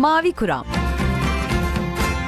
Mavi Kuram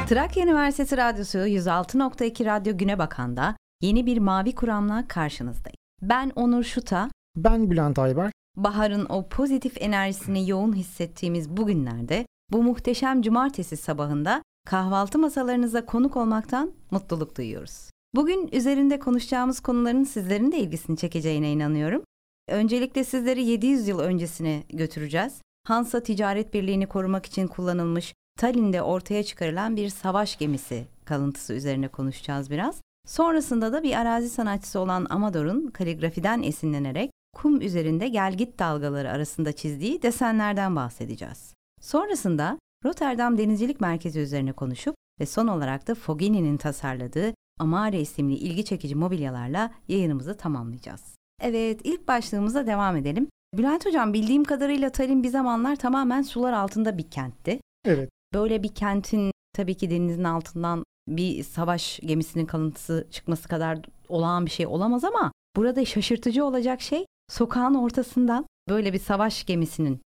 Trakya Üniversitesi Radyosu 106.2 Radyo Güne Bakan'da yeni bir Mavi Kuram'la karşınızdayım. Ben Onur Şuta. Ben Bülent Ayber. Bahar'ın o pozitif enerjisini yoğun hissettiğimiz bu günlerde bu muhteşem cumartesi sabahında kahvaltı masalarınıza konuk olmaktan mutluluk duyuyoruz. Bugün üzerinde konuşacağımız konuların sizlerin de ilgisini çekeceğine inanıyorum. Öncelikle sizleri 700 yıl öncesine götüreceğiz. Hansa Ticaret Birliği'ni korumak için kullanılmış Tallinn'de ortaya çıkarılan bir savaş gemisi kalıntısı üzerine konuşacağız biraz. Sonrasında da bir arazi sanatçısı olan Amador'un kaligrafiden esinlenerek kum üzerinde gelgit dalgaları arasında çizdiği desenlerden bahsedeceğiz. Sonrasında Rotterdam Denizcilik Merkezi üzerine konuşup ve son olarak da Foggini'nin tasarladığı Amare isimli ilgi çekici mobilyalarla yayınımızı tamamlayacağız. Evet, ilk başlığımıza devam edelim. Bülent Hocam bildiğim kadarıyla Tallinn bir zamanlar tamamen sular altında bir kentti. Evet. Böyle bir kentin tabii ki denizin altından bir savaş gemisinin kalıntısı çıkması kadar olağan bir şey olamaz ama burada şaşırtıcı olacak şey sokağın ortasından böyle bir savaş gemisinin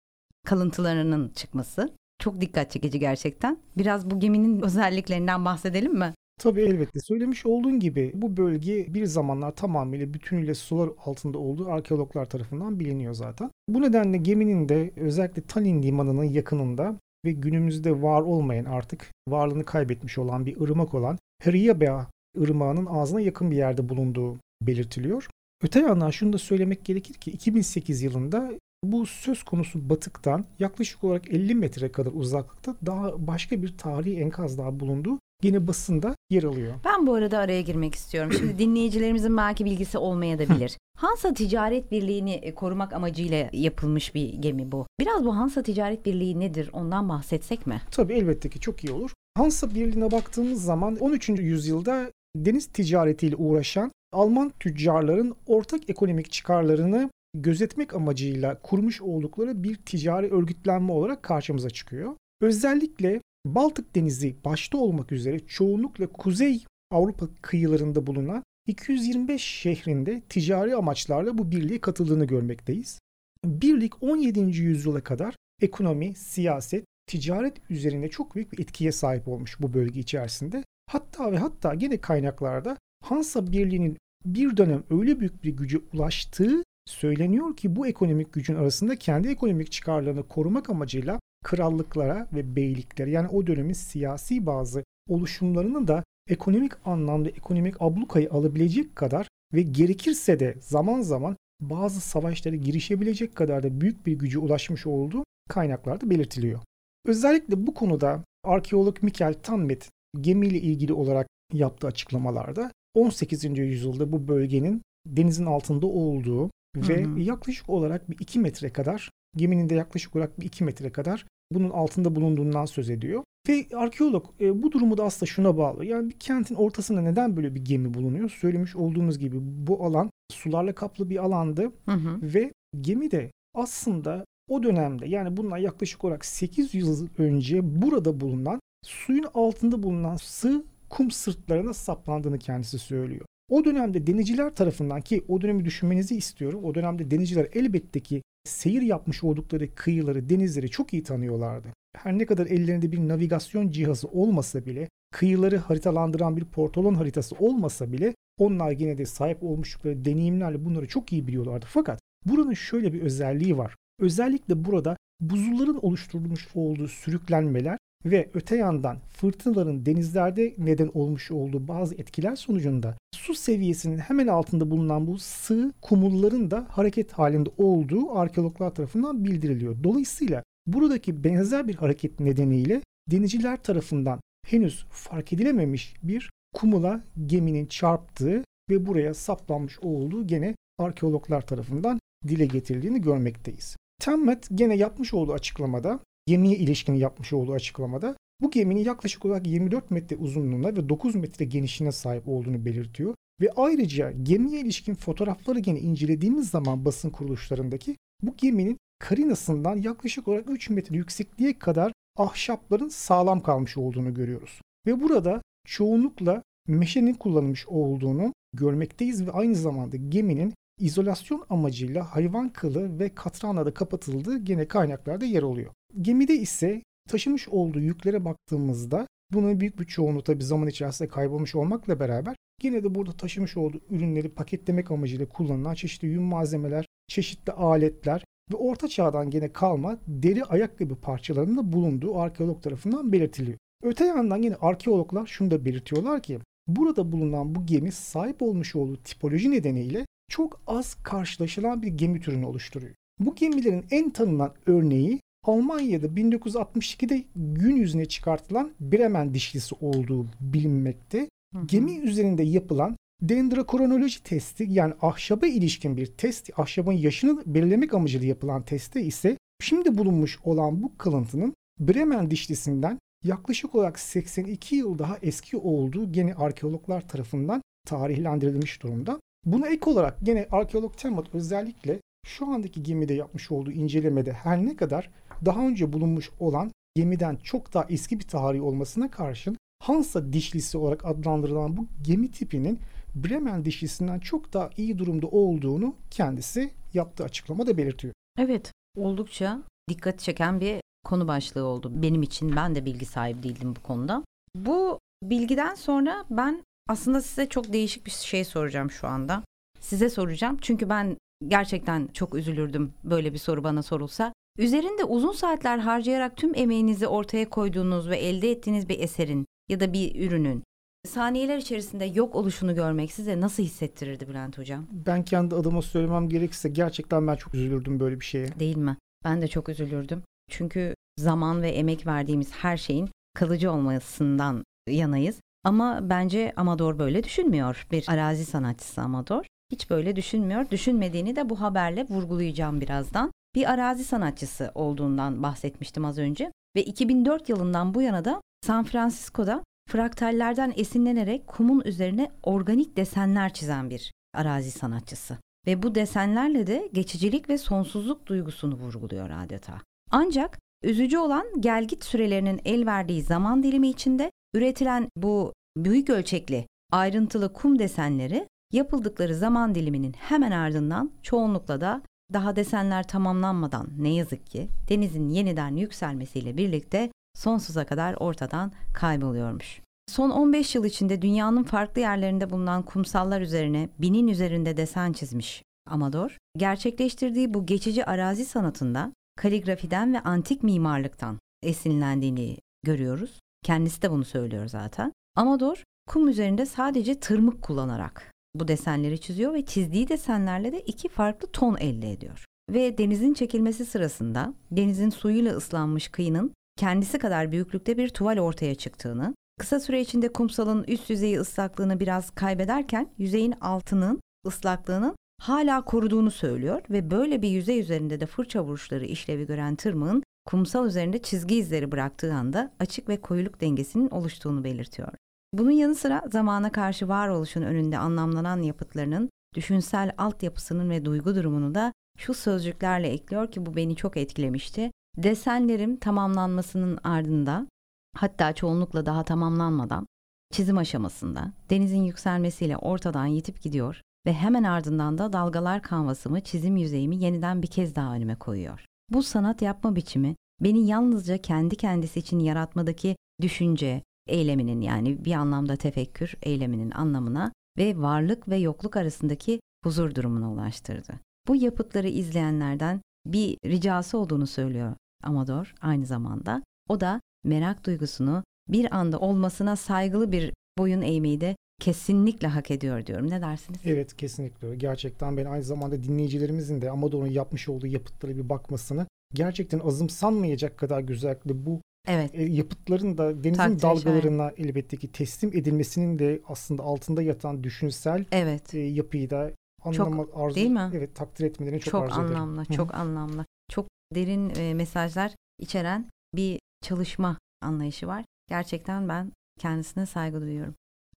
kalıntılarının çıkması. Çok dikkat çekici gerçekten. Biraz bu geminin özelliklerinden bahsedelim mi? Tabii elbette. Söylemiş olduğun gibi bu bölge bir zamanlar tamamıyla bütünüyle sular altında olduğu arkeologlar tarafından biliniyor zaten. Bu nedenle geminin de özellikle Tallinn limanının yakınında ve günümüzde var olmayan artık varlığını kaybetmiş olan bir ırmak olan Hryabea ırmağının ağzına yakın bir yerde bulunduğu belirtiliyor. Öte yandan şunu da söylemek gerekir ki 2008 yılında bu söz konusu batıktan yaklaşık olarak 50 metre kadar uzaklıkta daha başka bir tarihi enkaz daha bulunduğu yine basında yer alıyor. Ben bu arada araya girmek istiyorum. Şimdi dinleyicilerimizin belki bilgisi olmayabilir. Hansa Ticaret Birliği'ni e, korumak amacıyla yapılmış bir gemi bu. Biraz bu Hansa Ticaret Birliği nedir ondan bahsetsek mi? Tabii elbette ki çok iyi olur. Hansa Birliği'ne baktığımız zaman 13. yüzyılda deniz ticaretiyle uğraşan Alman tüccarların ortak ekonomik çıkarlarını gözetmek amacıyla kurmuş oldukları bir ticari örgütlenme olarak karşımıza çıkıyor. Özellikle Baltık Denizi başta olmak üzere çoğunlukla Kuzey Avrupa kıyılarında bulunan 225 şehrinde ticari amaçlarla bu birliğe katıldığını görmekteyiz. Birlik 17. yüzyıla kadar ekonomi, siyaset, ticaret üzerinde çok büyük bir etkiye sahip olmuş bu bölge içerisinde. Hatta ve hatta gene kaynaklarda Hansa Birliği'nin bir dönem öyle büyük bir güce ulaştığı söyleniyor ki bu ekonomik gücün arasında kendi ekonomik çıkarlarını korumak amacıyla krallıklara ve beyliklere yani o dönemin siyasi bazı oluşumlarını da ekonomik anlamda ekonomik ablukayı alabilecek kadar ve gerekirse de zaman zaman bazı savaşlara girişebilecek kadar da büyük bir gücü ulaşmış olduğu kaynaklarda belirtiliyor. Özellikle bu konuda arkeolog Mikel Tanmet gemiyle ilgili olarak yaptığı açıklamalarda 18. yüzyılda bu bölgenin denizin altında olduğu ve hı hı. yaklaşık olarak bir 2 metre kadar geminin de yaklaşık olarak bir 2 metre kadar bunun altında bulunduğundan söz ediyor. Ve arkeolog e, bu durumu da aslında şuna bağlı. Yani bir kentin ortasında neden böyle bir gemi bulunuyor? Söylemiş olduğumuz gibi bu alan sularla kaplı bir alandı hı hı. ve gemi de aslında o dönemde yani bundan yaklaşık olarak 800 yıl önce burada bulunan suyun altında bulunan sığ kum sırtlarına saplandığını kendisi söylüyor. O dönemde denizciler tarafından ki o dönemi düşünmenizi istiyorum. O dönemde denizciler elbette ki seyir yapmış oldukları kıyıları, denizleri çok iyi tanıyorlardı. Her ne kadar ellerinde bir navigasyon cihazı olmasa bile, kıyıları haritalandıran bir portolon haritası olmasa bile onlar yine de sahip olmuşlukları deneyimlerle bunları çok iyi biliyorlardı. Fakat buranın şöyle bir özelliği var. Özellikle burada buzulların oluşturulmuş olduğu sürüklenmeler ve öte yandan fırtınaların denizlerde neden olmuş olduğu bazı etkiler sonucunda su seviyesinin hemen altında bulunan bu sığ kumulların da hareket halinde olduğu arkeologlar tarafından bildiriliyor. Dolayısıyla buradaki benzer bir hareket nedeniyle denizciler tarafından henüz fark edilememiş bir kumula geminin çarptığı ve buraya saplanmış olduğu gene arkeologlar tarafından dile getirildiğini görmekteyiz. Temmet gene yapmış olduğu açıklamada gemiye ilişkin yapmış olduğu açıklamada bu geminin yaklaşık olarak 24 metre uzunluğuna ve 9 metre genişliğine sahip olduğunu belirtiyor. Ve ayrıca gemiye ilişkin fotoğrafları gene incelediğimiz zaman basın kuruluşlarındaki bu geminin karinasından yaklaşık olarak 3 metre yüksekliğe kadar ahşapların sağlam kalmış olduğunu görüyoruz. Ve burada çoğunlukla meşenin kullanılmış olduğunu görmekteyiz ve aynı zamanda geminin izolasyon amacıyla hayvan kılı ve katranla da kapatıldığı gene kaynaklarda yer alıyor. Gemide ise taşımış olduğu yüklere baktığımızda bunun büyük bir çoğunluğu tabi zaman içerisinde kaybolmuş olmakla beraber yine de burada taşımış olduğu ürünleri paketlemek amacıyla kullanılan çeşitli yün malzemeler, çeşitli aletler ve orta çağdan gene kalma deri ayakkabı parçalarının da bulunduğu arkeolog tarafından belirtiliyor. Öte yandan yine arkeologlar şunu da belirtiyorlar ki burada bulunan bu gemi sahip olmuş olduğu tipoloji nedeniyle çok az karşılaşılan bir gemi türünü oluşturuyor. Bu gemilerin en tanınan örneği Almanya'da 1962'de gün yüzüne çıkartılan Bremen dişlisi olduğu bilinmekte. Hı hı. Gemi üzerinde yapılan dendrokronoloji testi yani ahşaba ilişkin bir test, ahşabın yaşını belirlemek amacıyla yapılan testte ise şimdi bulunmuş olan bu kılıntının Bremen dişlisinden yaklaşık olarak 82 yıl daha eski olduğu gene arkeologlar tarafından tarihlendirilmiş durumda. Buna ek olarak gene arkeolog Temat özellikle şu andaki gemide yapmış olduğu incelemede her ne kadar daha önce bulunmuş olan gemiden çok daha eski bir tarihi olmasına karşın Hansa dişlisi olarak adlandırılan bu gemi tipinin Bremen dişlisinden çok daha iyi durumda olduğunu kendisi yaptığı açıklamada belirtiyor. Evet, oldukça dikkat çeken bir konu başlığı oldu benim için. Ben de bilgi sahibi değildim bu konuda. Bu bilgiden sonra ben aslında size çok değişik bir şey soracağım şu anda. Size soracağım çünkü ben gerçekten çok üzülürdüm böyle bir soru bana sorulsa. Üzerinde uzun saatler harcayarak tüm emeğinizi ortaya koyduğunuz ve elde ettiğiniz bir eserin ya da bir ürünün saniyeler içerisinde yok oluşunu görmek size nasıl hissettirirdi Bülent Hocam? Ben kendi adıma söylemem gerekirse gerçekten ben çok üzülürdüm böyle bir şeye. Değil mi? Ben de çok üzülürdüm. Çünkü zaman ve emek verdiğimiz her şeyin kalıcı olmasından yanayız. Ama bence Amador böyle düşünmüyor. Bir arazi sanatçısı Amador. Hiç böyle düşünmüyor. Düşünmediğini de bu haberle vurgulayacağım birazdan. Bir arazi sanatçısı olduğundan bahsetmiştim az önce. Ve 2004 yılından bu yana da San Francisco'da fraktallerden esinlenerek kumun üzerine organik desenler çizen bir arazi sanatçısı. Ve bu desenlerle de geçicilik ve sonsuzluk duygusunu vurguluyor adeta. Ancak üzücü olan gelgit sürelerinin el verdiği zaman dilimi içinde üretilen bu büyük ölçekli ayrıntılı kum desenleri yapıldıkları zaman diliminin hemen ardından çoğunlukla da daha desenler tamamlanmadan ne yazık ki denizin yeniden yükselmesiyle birlikte sonsuza kadar ortadan kayboluyormuş. Son 15 yıl içinde dünyanın farklı yerlerinde bulunan kumsallar üzerine binin üzerinde desen çizmiş Amador, gerçekleştirdiği bu geçici arazi sanatında kaligrafiden ve antik mimarlıktan esinlendiğini görüyoruz. Kendisi de bunu söylüyor zaten. Amador, kum üzerinde sadece tırmık kullanarak bu desenleri çiziyor ve çizdiği desenlerle de iki farklı ton elde ediyor. Ve denizin çekilmesi sırasında denizin suyuyla ıslanmış kıyının kendisi kadar büyüklükte bir tuval ortaya çıktığını, kısa süre içinde kumsalın üst yüzeyi ıslaklığını biraz kaybederken yüzeyin altının ıslaklığının hala koruduğunu söylüyor ve böyle bir yüzey üzerinde de fırça vuruşları işlevi gören tırmığın kumsal üzerinde çizgi izleri bıraktığı anda açık ve koyuluk dengesinin oluştuğunu belirtiyor. Bunun yanı sıra zamana karşı varoluşun önünde anlamlanan yapıtlarının düşünsel altyapısının ve duygu durumunu da şu sözcüklerle ekliyor ki bu beni çok etkilemişti. Desenlerim tamamlanmasının ardında hatta çoğunlukla daha tamamlanmadan çizim aşamasında denizin yükselmesiyle ortadan yitip gidiyor ve hemen ardından da dalgalar kanvasımı çizim yüzeyimi yeniden bir kez daha önüme koyuyor. Bu sanat yapma biçimi beni yalnızca kendi kendisi için yaratmadaki düşünce, eyleminin yani bir anlamda tefekkür eyleminin anlamına ve varlık ve yokluk arasındaki huzur durumuna ulaştırdı. Bu yapıtları izleyenlerden bir ricası olduğunu söylüyor Amador aynı zamanda. O da merak duygusunu bir anda olmasına saygılı bir boyun eğmeyi de kesinlikle hak ediyor diyorum. Ne dersiniz? Evet kesinlikle. Gerçekten ben aynı zamanda dinleyicilerimizin de Amador'un yapmış olduğu yapıtlara bir bakmasını gerçekten azımsanmayacak kadar güzellikle bu Evet. E, yapıtların da denizin Takdir dalgalarına şahin. elbette ki teslim edilmesinin de aslında altında yatan düşünsel evet. e, yapıyı da anlama çok, arzu değil mi? Evet, takdir etmelerini çok, çok arzu ederim. Anlamlı, çok anlamlı. Çok derin e, mesajlar içeren bir çalışma anlayışı var. Gerçekten ben kendisine saygı duyuyorum.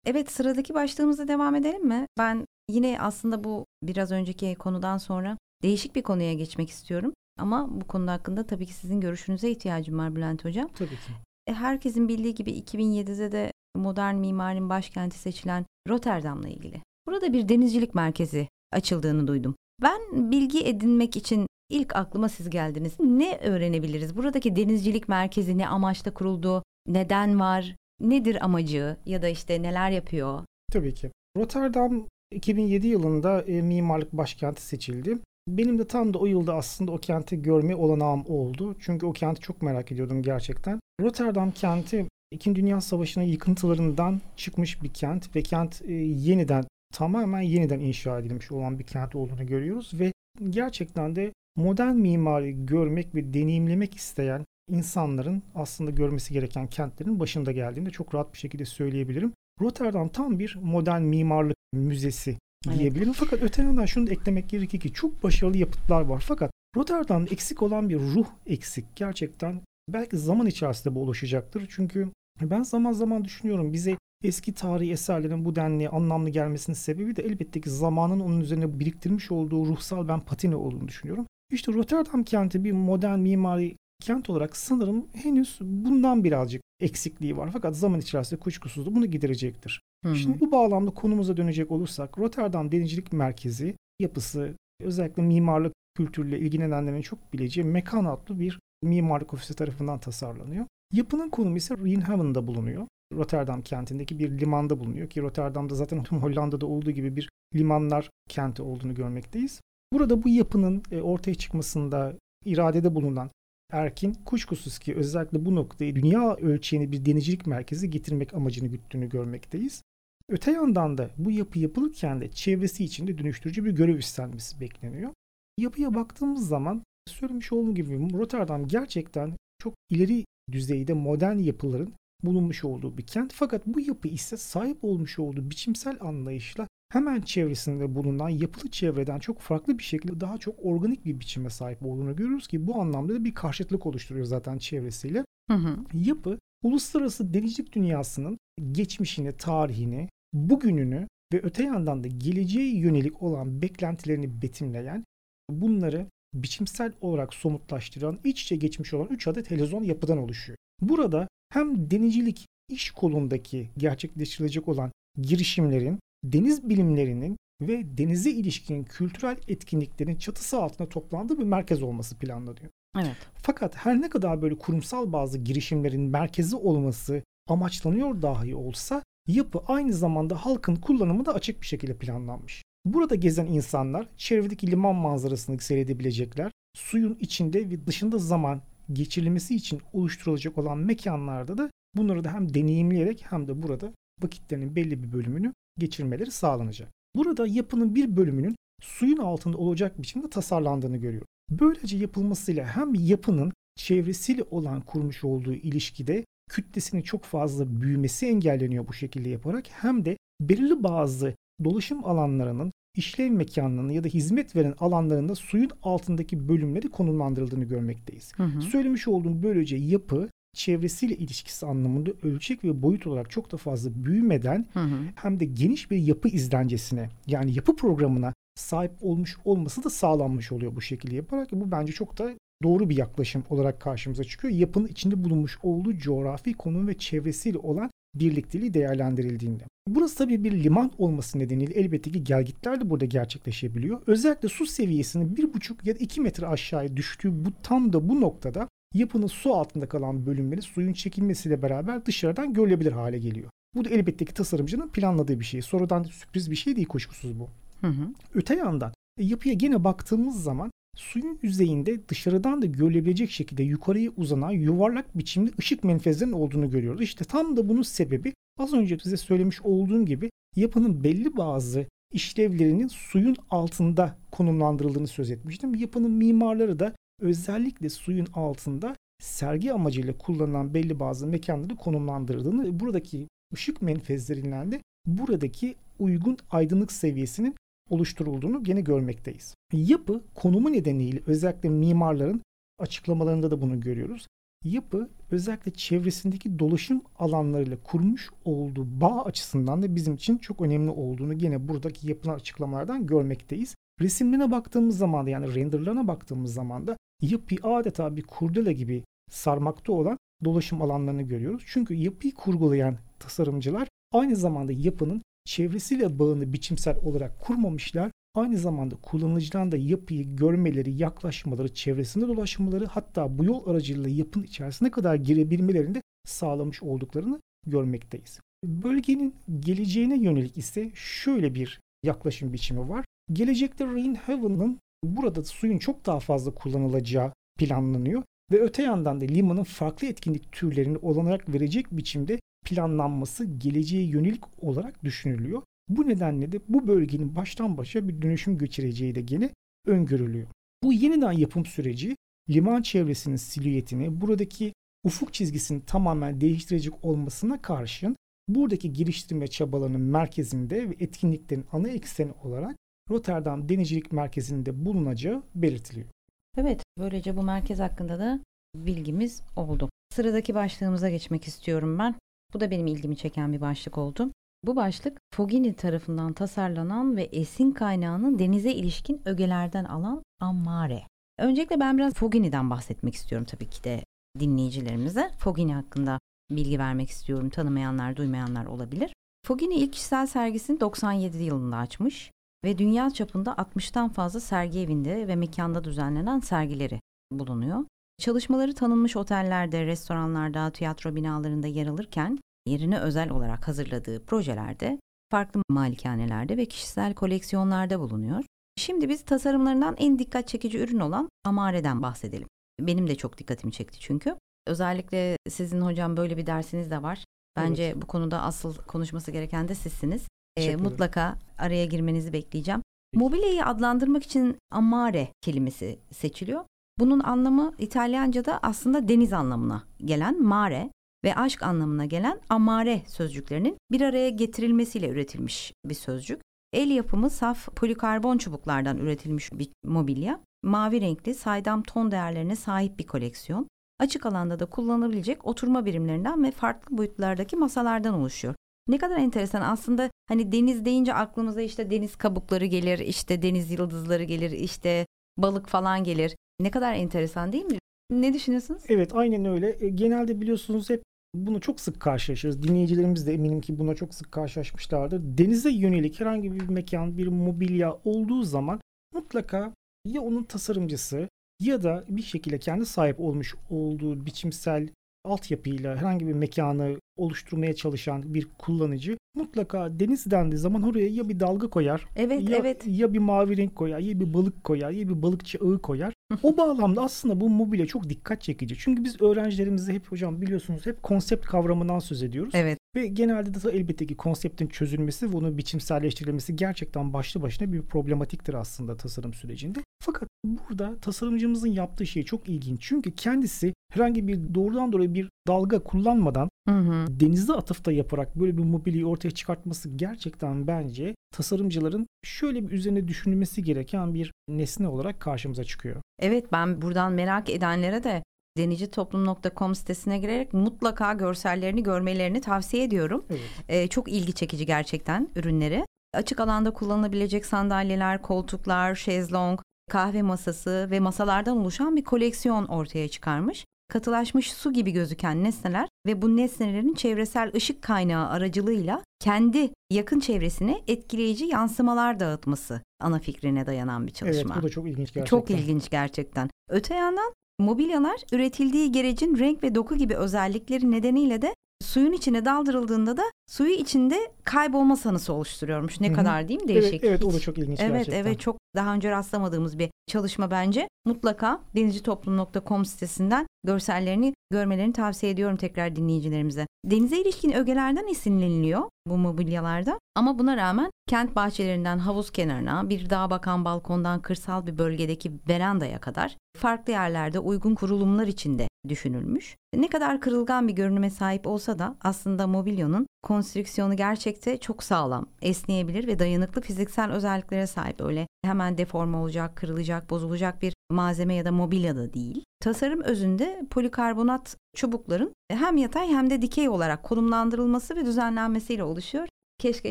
Evet sıradaki başlığımıza devam edelim mi? Ben yine aslında bu biraz önceki konudan sonra değişik bir konuya geçmek istiyorum. Ama bu konu hakkında tabii ki sizin görüşünüze ihtiyacım var Bülent Hocam. Tabii ki. E, herkesin bildiği gibi 2007'de de modern mimarin başkenti seçilen Rotterdam'la ilgili. Burada bir denizcilik merkezi açıldığını duydum. Ben bilgi edinmek için ilk aklıma siz geldiniz. Ne öğrenebiliriz? Buradaki denizcilik merkezi ne amaçla kuruldu? Neden var? Nedir amacı ya da işte neler yapıyor? Tabii ki. Rotterdam 2007 yılında e, mimarlık başkenti seçildi. Benim de tam da o yılda aslında o kenti görme olanağım oldu. Çünkü o kenti çok merak ediyordum gerçekten. Rotterdam kenti İkinci Dünya Savaşı'nın yıkıntılarından çıkmış bir kent ve kent e, yeniden tamamen yeniden inşa edilmiş olan bir kent olduğunu görüyoruz ve gerçekten de modern mimari görmek ve deneyimlemek isteyen insanların aslında görmesi gereken kentlerin başında geldiğini çok rahat bir şekilde söyleyebilirim. Rotterdam tam bir modern mimarlık müzesi Evet. Fakat öte yandan şunu da eklemek gerekir ki çok başarılı yapıtlar var. Fakat Rotterdam'da eksik olan bir ruh eksik. Gerçekten belki zaman içerisinde bu oluşacaktır. Çünkü ben zaman zaman düşünüyorum bize eski tarihi eserlerin bu denli anlamlı gelmesinin sebebi de elbette ki zamanın onun üzerine biriktirmiş olduğu ruhsal ben patine olduğunu düşünüyorum. İşte Rotterdam kenti bir modern mimari kent olarak sanırım henüz bundan birazcık eksikliği var. Fakat zaman içerisinde kuşkusuz da bunu giderecektir. Hı-hı. Şimdi bu bağlamda konumuza dönecek olursak Rotterdam Denizcilik Merkezi yapısı özellikle mimarlık kültürle ilgilenenlerin çok bileceği Mekan adlı bir mimarlık ofisi tarafından tasarlanıyor. Yapının konumu ise Rheinhaven'da bulunuyor. Rotterdam kentindeki bir limanda bulunuyor ki Rotterdam'da zaten tüm Hollanda'da olduğu gibi bir limanlar kenti olduğunu görmekteyiz. Burada bu yapının e, ortaya çıkmasında iradede bulunan Erkin kuşkusuz ki özellikle bu noktayı dünya ölçeğini bir denizcilik merkezi getirmek amacını güttüğünü görmekteyiz. Öte yandan da bu yapı yapılırken de çevresi için de dönüştürücü bir görev üstlenmesi bekleniyor. Yapıya baktığımız zaman söylemiş olduğum gibi Rotterdam gerçekten çok ileri düzeyde modern yapıların bulunmuş olduğu bir kent. Fakat bu yapı ise sahip olmuş olduğu biçimsel anlayışla hemen çevresinde bulunan yapılı çevreden çok farklı bir şekilde daha çok organik bir biçime sahip olduğunu görüyoruz ki bu anlamda da bir karşıtlık oluşturuyor zaten çevresiyle. Hı hı. Yapı uluslararası denizcilik dünyasının geçmişini, tarihini, bugününü ve öte yandan da geleceğe yönelik olan beklentilerini betimleyen, bunları biçimsel olarak somutlaştıran, iç içe geçmiş olan 3 adet televizyon yapıdan oluşuyor. Burada hem denizcilik iş kolundaki gerçekleştirilecek olan girişimlerin, deniz bilimlerinin ve denize ilişkin kültürel etkinliklerin çatısı altında toplandığı bir merkez olması planlanıyor. Evet. Fakat her ne kadar böyle kurumsal bazı girişimlerin merkezi olması amaçlanıyor dahi olsa yapı aynı zamanda halkın kullanımı da açık bir şekilde planlanmış. Burada gezen insanlar çevredeki liman manzarasını seyredebilecekler. Suyun içinde ve dışında zaman geçirilmesi için oluşturulacak olan mekanlarda da bunları da hem deneyimleyerek hem de burada vakitlerinin belli bir bölümünü geçirmeleri sağlanacak. Burada yapının bir bölümünün suyun altında olacak biçimde tasarlandığını görüyor. Böylece yapılmasıyla hem yapının çevresiyle olan kurmuş olduğu ilişkide kütlesinin çok fazla büyümesi engelleniyor bu şekilde yaparak hem de belirli bazı dolaşım alanlarının işlev mekanlarının ya da hizmet veren alanlarında suyun altındaki bölümleri konumlandırıldığını görmekteyiz. Hı hı. Söylemiş olduğum böylece yapı çevresiyle ilişkisi anlamında ölçek ve boyut olarak çok da fazla büyümeden hı hı. hem de geniş bir yapı izlencesine yani yapı programına sahip olmuş olması da sağlanmış oluyor bu şekilde yaparak. Bu bence çok da doğru bir yaklaşım olarak karşımıza çıkıyor. Yapının içinde bulunmuş olduğu coğrafi konum ve çevresiyle olan birlikteliği değerlendirildiğinde. Burası tabii bir liman olması nedeniyle elbette ki gelgitler de burada gerçekleşebiliyor. Özellikle su seviyesinin 1,5 ya da 2 metre aşağıya düştüğü bu tam da bu noktada yapının su altında kalan bölümleri suyun çekilmesiyle beraber dışarıdan görülebilir hale geliyor. Bu da elbette ki tasarımcının planladığı bir şey. Sonradan sürpriz bir şey değil kuşkusuz bu. Hı hı. Öte yandan e, yapıya gene baktığımız zaman suyun yüzeyinde dışarıdan da görülebilecek şekilde yukarıya uzanan yuvarlak biçimli ışık menfezlerinin olduğunu görüyoruz. İşte tam da bunun sebebi az önce size söylemiş olduğum gibi yapının belli bazı işlevlerinin suyun altında konumlandırıldığını söz etmiştim. Yapının mimarları da özellikle suyun altında sergi amacıyla kullanılan belli bazı mekanları konumlandırdığını, buradaki ışık menfezlerinden de buradaki uygun aydınlık seviyesinin oluşturulduğunu gene görmekteyiz. Yapı konumu nedeniyle özellikle mimarların açıklamalarında da bunu görüyoruz. Yapı özellikle çevresindeki dolaşım alanlarıyla kurmuş olduğu bağ açısından da bizim için çok önemli olduğunu gene buradaki yapılan açıklamalardan görmekteyiz. Resimlerine baktığımız zaman da yani renderlarına baktığımız zaman da yapıyı adeta bir kurdele gibi sarmakta olan dolaşım alanlarını görüyoruz. Çünkü yapıyı kurgulayan tasarımcılar aynı zamanda yapının çevresiyle bağını biçimsel olarak kurmamışlar. aynı zamanda kullanıcıdan da yapıyı görmeleri, yaklaşmaları, çevresinde dolaşmaları hatta bu yol aracılığıyla yapının içerisine kadar girebilmelerini de sağlamış olduklarını görmekteyiz. Bölgenin geleceğine yönelik ise şöyle bir yaklaşım biçimi var. Gelecekte Rain Haven'ın burada suyun çok daha fazla kullanılacağı planlanıyor ve öte yandan da limanın farklı etkinlik türlerini olanarak verecek biçimde planlanması geleceğe yönelik olarak düşünülüyor. Bu nedenle de bu bölgenin baştan başa bir dönüşüm geçireceği de gene öngörülüyor. Bu yeniden yapım süreci liman çevresinin silüetini, buradaki ufuk çizgisini tamamen değiştirecek olmasına karşın buradaki geliştirme çabalarının merkezinde ve etkinliklerin ana ekseni olarak Rotterdam Denizcilik Merkezi'nde bulunacağı belirtiliyor. Evet, böylece bu merkez hakkında da bilgimiz oldu. Sıradaki başlığımıza geçmek istiyorum ben. Bu da benim ilgimi çeken bir başlık oldu. Bu başlık Fogini tarafından tasarlanan ve esin kaynağını denize ilişkin ögelerden alan Ammare. Öncelikle ben biraz Fogini'den bahsetmek istiyorum tabii ki de dinleyicilerimize. Fogini hakkında bilgi vermek istiyorum. Tanımayanlar, duymayanlar olabilir. Fogini ilk kişisel sergisini 97 yılında açmış ve dünya çapında 60'tan fazla sergi evinde ve mekanda düzenlenen sergileri bulunuyor. Çalışmaları tanınmış otellerde, restoranlarda, tiyatro binalarında yer alırken yerine özel olarak hazırladığı projelerde, farklı malikanelerde ve kişisel koleksiyonlarda bulunuyor. Şimdi biz tasarımlarından en dikkat çekici ürün olan Amare'den bahsedelim. Benim de çok dikkatimi çekti çünkü. Özellikle sizin hocam böyle bir dersiniz de var. Bence evet. bu konuda asıl konuşması gereken de sizsiniz. E, mutlaka araya girmenizi bekleyeceğim. Mobilyayı adlandırmak için amare kelimesi seçiliyor. Bunun anlamı İtalyanca'da aslında deniz anlamına gelen mare ve aşk anlamına gelen amare sözcüklerinin bir araya getirilmesiyle üretilmiş bir sözcük. El yapımı saf polikarbon çubuklardan üretilmiş bir mobilya. Mavi renkli saydam ton değerlerine sahip bir koleksiyon. Açık alanda da kullanılabilecek oturma birimlerinden ve farklı boyutlardaki masalardan oluşuyor. Ne kadar enteresan aslında hani deniz deyince aklımıza işte deniz kabukları gelir, işte deniz yıldızları gelir, işte balık falan gelir. Ne kadar enteresan değil mi? Ne düşünüyorsunuz? Evet aynen öyle. E, genelde biliyorsunuz hep bunu çok sık karşılaşırız. Dinleyicilerimiz de eminim ki buna çok sık karşılaşmışlardır. Denize yönelik herhangi bir mekan, bir mobilya olduğu zaman mutlaka ya onun tasarımcısı ya da bir şekilde kendi sahip olmuş olduğu biçimsel altyapıyla herhangi bir mekanı oluşturmaya çalışan bir kullanıcı mutlaka deniz dendiği zaman oraya ya bir dalga koyar. Evet, ya, evet. Ya bir mavi renk koyar, ya bir balık koyar, ya bir balıkçı ağı koyar. o bağlamda aslında bu mobilya çok dikkat çekici. Çünkü biz öğrencilerimize hep hocam biliyorsunuz hep konsept kavramından söz ediyoruz. Evet. Ve genelde de elbette ki konseptin çözülmesi ve onun biçimselleştirilmesi gerçekten başlı başına bir problematiktir aslında tasarım sürecinde. Fakat burada tasarımcımızın yaptığı şey çok ilginç. Çünkü kendisi herhangi bir doğrudan doğruya bir dalga kullanmadan hı hı. denize atıfta yaparak böyle bir mobilyayı ortaya çıkartması gerçekten bence tasarımcıların şöyle bir üzerine düşünülmesi gereken bir nesne olarak karşımıza çıkıyor. Evet ben buradan merak edenlere de denizcitoplum.com sitesine girerek mutlaka görsellerini görmelerini tavsiye ediyorum. Evet. Ee, çok ilgi çekici gerçekten ürünleri. Açık alanda kullanılabilecek sandalyeler, koltuklar, şezlong, kahve masası ve masalardan oluşan bir koleksiyon ortaya çıkarmış. Katılaşmış su gibi gözüken nesneler ve bu nesnelerin çevresel ışık kaynağı aracılığıyla kendi yakın çevresine etkileyici yansımalar dağıtması ana fikrine dayanan bir çalışma. Evet bu da çok ilginç gerçekten. Çok ilginç gerçekten. Öte yandan mobilyalar üretildiği gerecin renk ve doku gibi özellikleri nedeniyle de suyun içine daldırıldığında da suyu içinde kaybolma sanısı oluşturuyormuş. Ne Hı-hı. kadar değil mi değişik? Evet, evet o da çok ilginç evet, gerçekten. Evet çok daha önce rastlamadığımız bir çalışma bence. Mutlaka denizcitoplum.com sitesinden görsellerini görmelerini tavsiye ediyorum tekrar dinleyicilerimize. Denize ilişkin ögelerden esinleniliyor bu mobilyalarda ama buna rağmen kent bahçelerinden havuz kenarına, bir dağa bakan balkondan kırsal bir bölgedeki verandaya kadar farklı yerlerde uygun kurulumlar içinde düşünülmüş. Ne kadar kırılgan bir görünüme sahip olsa da aslında mobilyonun konstrüksiyonu gerçekte çok sağlam, esneyebilir ve dayanıklı fiziksel özelliklere sahip. Öyle hemen deforme olacak, kırılacak, bozulacak bir malzeme ya da mobilya da değil. Tasarım özünde polikarbonat çubukların hem yatay hem de dikey olarak konumlandırılması ve düzenlenmesiyle oluşuyor. Keşke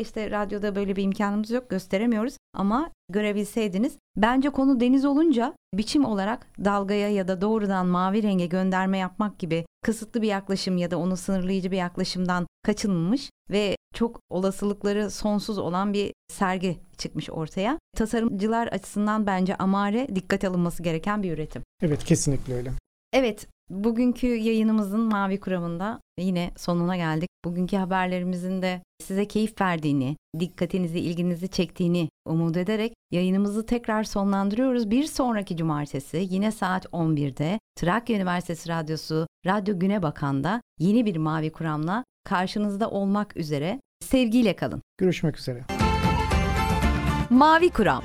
işte radyoda böyle bir imkanımız yok gösteremiyoruz ama görebilseydiniz. Bence konu deniz olunca biçim olarak dalgaya ya da doğrudan mavi renge gönderme yapmak gibi kısıtlı bir yaklaşım ya da onu sınırlayıcı bir yaklaşımdan kaçınılmış ve çok olasılıkları sonsuz olan bir sergi çıkmış ortaya. Tasarımcılar açısından bence amare dikkat alınması gereken bir üretim. Evet kesinlikle öyle. Evet, bugünkü yayınımızın Mavi Kuramı'nda yine sonuna geldik. Bugünkü haberlerimizin de size keyif verdiğini, dikkatinizi, ilginizi çektiğini umut ederek yayınımızı tekrar sonlandırıyoruz. Bir sonraki cumartesi yine saat 11'de Trakya Üniversitesi Radyosu Radyo Güne Bakan'da yeni bir Mavi Kuram'la karşınızda olmak üzere. Sevgiyle kalın. Görüşmek üzere. Mavi Kuram